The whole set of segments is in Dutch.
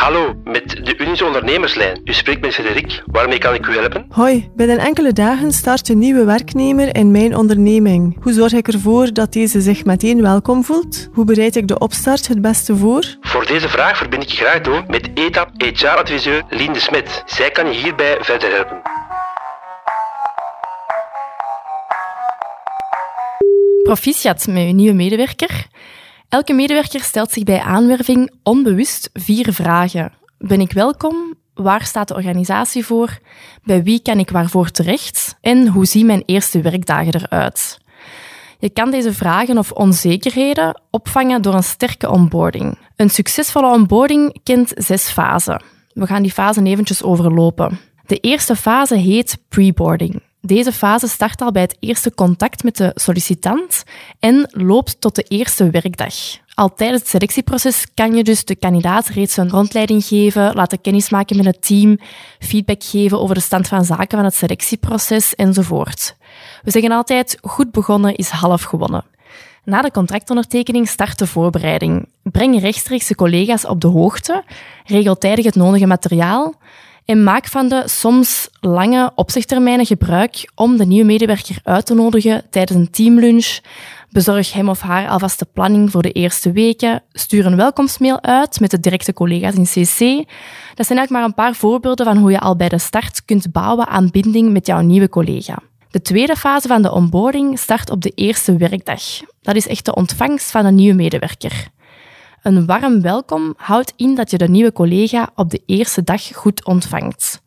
Hallo, met de Unizo Ondernemerslijn. U spreekt met Frederik. Waarmee kan ik u helpen? Hoi, binnen enkele dagen start een nieuwe werknemer in mijn onderneming. Hoe zorg ik ervoor dat deze zich meteen welkom voelt? Hoe bereid ik de opstart het beste voor? Voor deze vraag verbind ik je graag door met ETAP HR-adviseur Lien de Smet. Zij kan je hierbij verder helpen. Proficiat met uw nieuwe medewerker. Elke medewerker stelt zich bij aanwerving onbewust vier vragen. Ben ik welkom? Waar staat de organisatie voor? Bij wie kan ik waarvoor terecht? En hoe zien mijn eerste werkdagen eruit? Je kan deze vragen of onzekerheden opvangen door een sterke onboarding. Een succesvolle onboarding kent zes fasen. We gaan die fasen eventjes overlopen. De eerste fase heet preboarding. Deze fase start al bij het eerste contact met de sollicitant en loopt tot de eerste werkdag. Al tijdens het selectieproces kan je dus de kandidaat reeds een rondleiding geven, laten kennismaken met het team, feedback geven over de stand van zaken van het selectieproces enzovoort. We zeggen altijd, goed begonnen is half gewonnen. Na de contractondertekening start de voorbereiding. Breng rechtstreeks de collega's op de hoogte, regel tijdig het nodige materiaal, en maak van de soms lange opzichttermijnen gebruik om de nieuwe medewerker uit te nodigen tijdens een teamlunch. Bezorg hem of haar alvast de planning voor de eerste weken. Stuur een welkomstmail uit met de directe collega's in CC. Dat zijn eigenlijk maar een paar voorbeelden van hoe je al bij de start kunt bouwen aan binding met jouw nieuwe collega. De tweede fase van de onboarding start op de eerste werkdag. Dat is echt de ontvangst van een nieuwe medewerker. Een warm welkom houdt in dat je de nieuwe collega op de eerste dag goed ontvangt.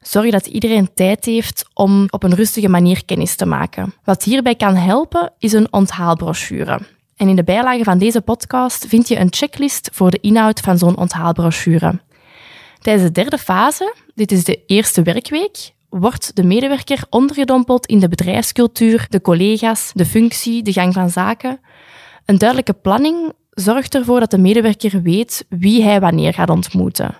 Zorg dat iedereen tijd heeft om op een rustige manier kennis te maken. Wat hierbij kan helpen, is een onthaalbrochure. En in de bijlage van deze podcast vind je een checklist voor de inhoud van zo'n onthaalbrochure. Tijdens de derde fase, dit is de eerste werkweek, wordt de medewerker ondergedompeld in de bedrijfscultuur, de collega's, de functie, de gang van zaken. Een duidelijke planning zorgt ervoor dat de medewerker weet wie hij wanneer gaat ontmoeten.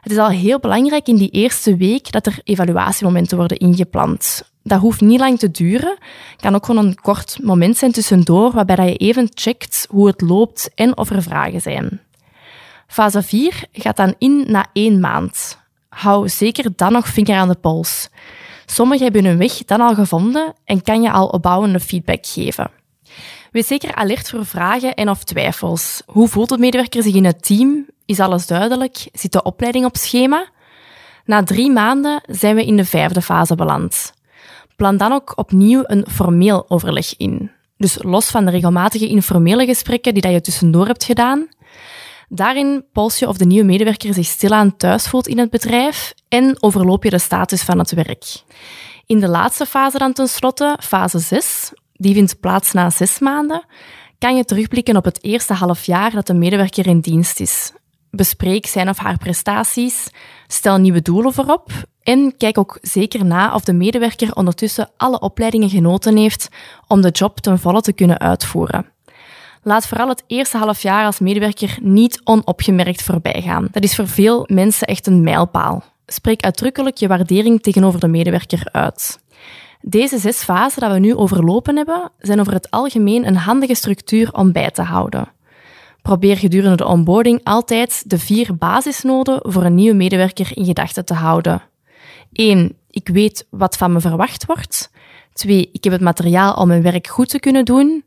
Het is al heel belangrijk in die eerste week dat er evaluatiemomenten worden ingepland. Dat hoeft niet lang te duren. Kan ook gewoon een kort moment zijn tussendoor, waarbij je even checkt hoe het loopt en of er vragen zijn. Fase 4 gaat dan in na één maand. Hou zeker dan nog vinger aan de pols. Sommigen hebben hun weg dan al gevonden en kan je al opbouwende feedback geven. Wees zeker alert voor vragen en of twijfels. Hoe voelt de medewerker zich in het team? Is alles duidelijk? Zit de opleiding op schema? Na drie maanden zijn we in de vijfde fase beland. Plan dan ook opnieuw een formeel overleg in. Dus los van de regelmatige informele gesprekken die dat je tussendoor hebt gedaan. Daarin pols je of de nieuwe medewerker zich stilaan thuis voelt in het bedrijf en overloop je de status van het werk. In de laatste fase dan tenslotte, fase 6, die vindt plaats na zes maanden, kan je terugblikken op het eerste half jaar dat de medewerker in dienst is. Bespreek zijn of haar prestaties, stel nieuwe doelen voorop en kijk ook zeker na of de medewerker ondertussen alle opleidingen genoten heeft om de job ten volle te kunnen uitvoeren. Laat vooral het eerste half jaar als medewerker niet onopgemerkt voorbij gaan. Dat is voor veel mensen echt een mijlpaal. Spreek uitdrukkelijk je waardering tegenover de medewerker uit. Deze zes fasen dat we nu overlopen hebben, zijn over het algemeen een handige structuur om bij te houden. Probeer gedurende de onboarding altijd de vier basisnoden voor een nieuwe medewerker in gedachten te houden. 1. Ik weet wat van me verwacht wordt. 2. Ik heb het materiaal om mijn werk goed te kunnen doen.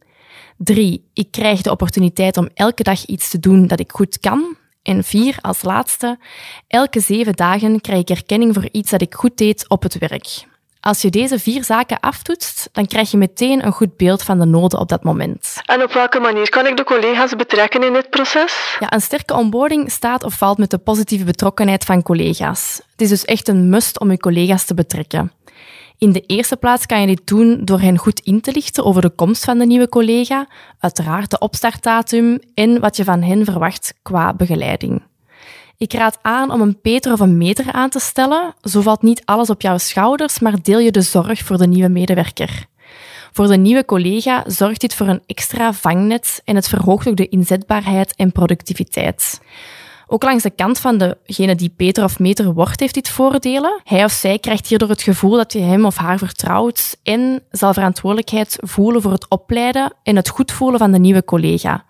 3. Ik krijg de opportuniteit om elke dag iets te doen dat ik goed kan. En 4. Als laatste. Elke zeven dagen krijg ik erkenning voor iets dat ik goed deed op het werk. Als je deze vier zaken aftoetst, dan krijg je meteen een goed beeld van de noden op dat moment. En op welke manier kan ik de collega's betrekken in dit proces? Ja, een sterke onboarding staat of valt met de positieve betrokkenheid van collega's. Het is dus echt een must om je collega's te betrekken. In de eerste plaats kan je dit doen door hen goed in te lichten over de komst van de nieuwe collega, uiteraard de opstartdatum en wat je van hen verwacht qua begeleiding. Ik raad aan om een Peter of een meter aan te stellen. Zo valt niet alles op jouw schouders, maar deel je de zorg voor de nieuwe medewerker. Voor de nieuwe collega zorgt dit voor een extra vangnet en het verhoogt ook de inzetbaarheid en productiviteit. Ook langs de kant van degene die beter of meter wordt, heeft dit voordelen. Hij of zij krijgt hierdoor het gevoel dat je hem of haar vertrouwt en zal verantwoordelijkheid voelen voor het opleiden en het goed voelen van de nieuwe collega.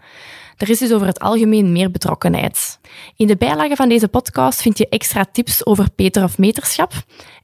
Er is dus over het algemeen meer betrokkenheid. In de bijlage van deze podcast vind je extra tips over Peter of meterschap.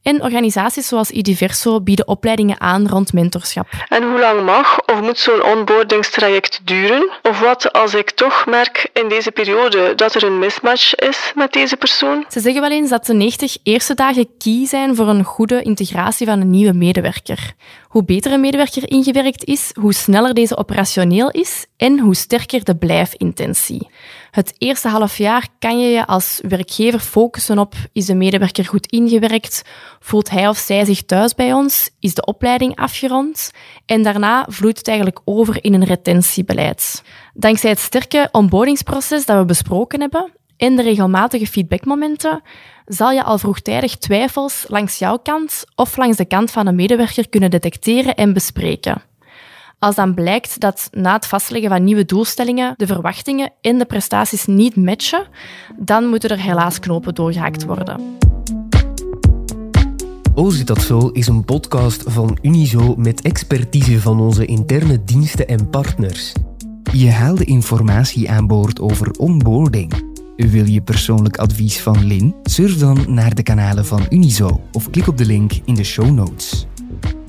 En organisaties zoals Idiverso bieden opleidingen aan rond mentorschap. En hoe lang mag of moet zo'n onboardingstraject duren? Of wat als ik toch merk in deze periode dat er een mismatch is met deze persoon? Ze zeggen wel eens dat de 90 eerste dagen key zijn voor een goede integratie van een nieuwe medewerker. Hoe beter een medewerker ingewerkt is, hoe sneller deze operationeel is en hoe sterker de blijfintentie. Het eerste half jaar kan je je als werkgever focussen op is de medewerker goed ingewerkt, voelt hij of zij zich thuis bij ons, is de opleiding afgerond en daarna vloeit het eigenlijk over in een retentiebeleid. Dankzij het sterke onboardingsproces dat we besproken hebben en de regelmatige feedbackmomenten zal je al vroegtijdig twijfels langs jouw kant of langs de kant van een medewerker kunnen detecteren en bespreken. Als dan blijkt dat na het vastleggen van nieuwe doelstellingen de verwachtingen en de prestaties niet matchen, dan moeten er helaas knopen doorgehaakt worden. Zit dat zo is een podcast van Unizo met expertise van onze interne diensten en partners. Je haalt de informatie aan boord over onboarding. Wil je persoonlijk advies van Lin? Surf dan naar de kanalen van Unizo of klik op de link in de show notes.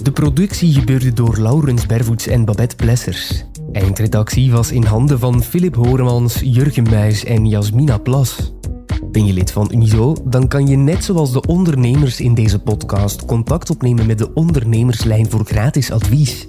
De productie gebeurde door Laurens Bervoets en Babette Plessers. Eindredactie was in handen van Philip Horemans, Jurgen Muis en Jasmina Plas. Ben je lid van Unizo? Dan kan je net zoals de ondernemers in deze podcast contact opnemen met de ondernemerslijn voor gratis advies.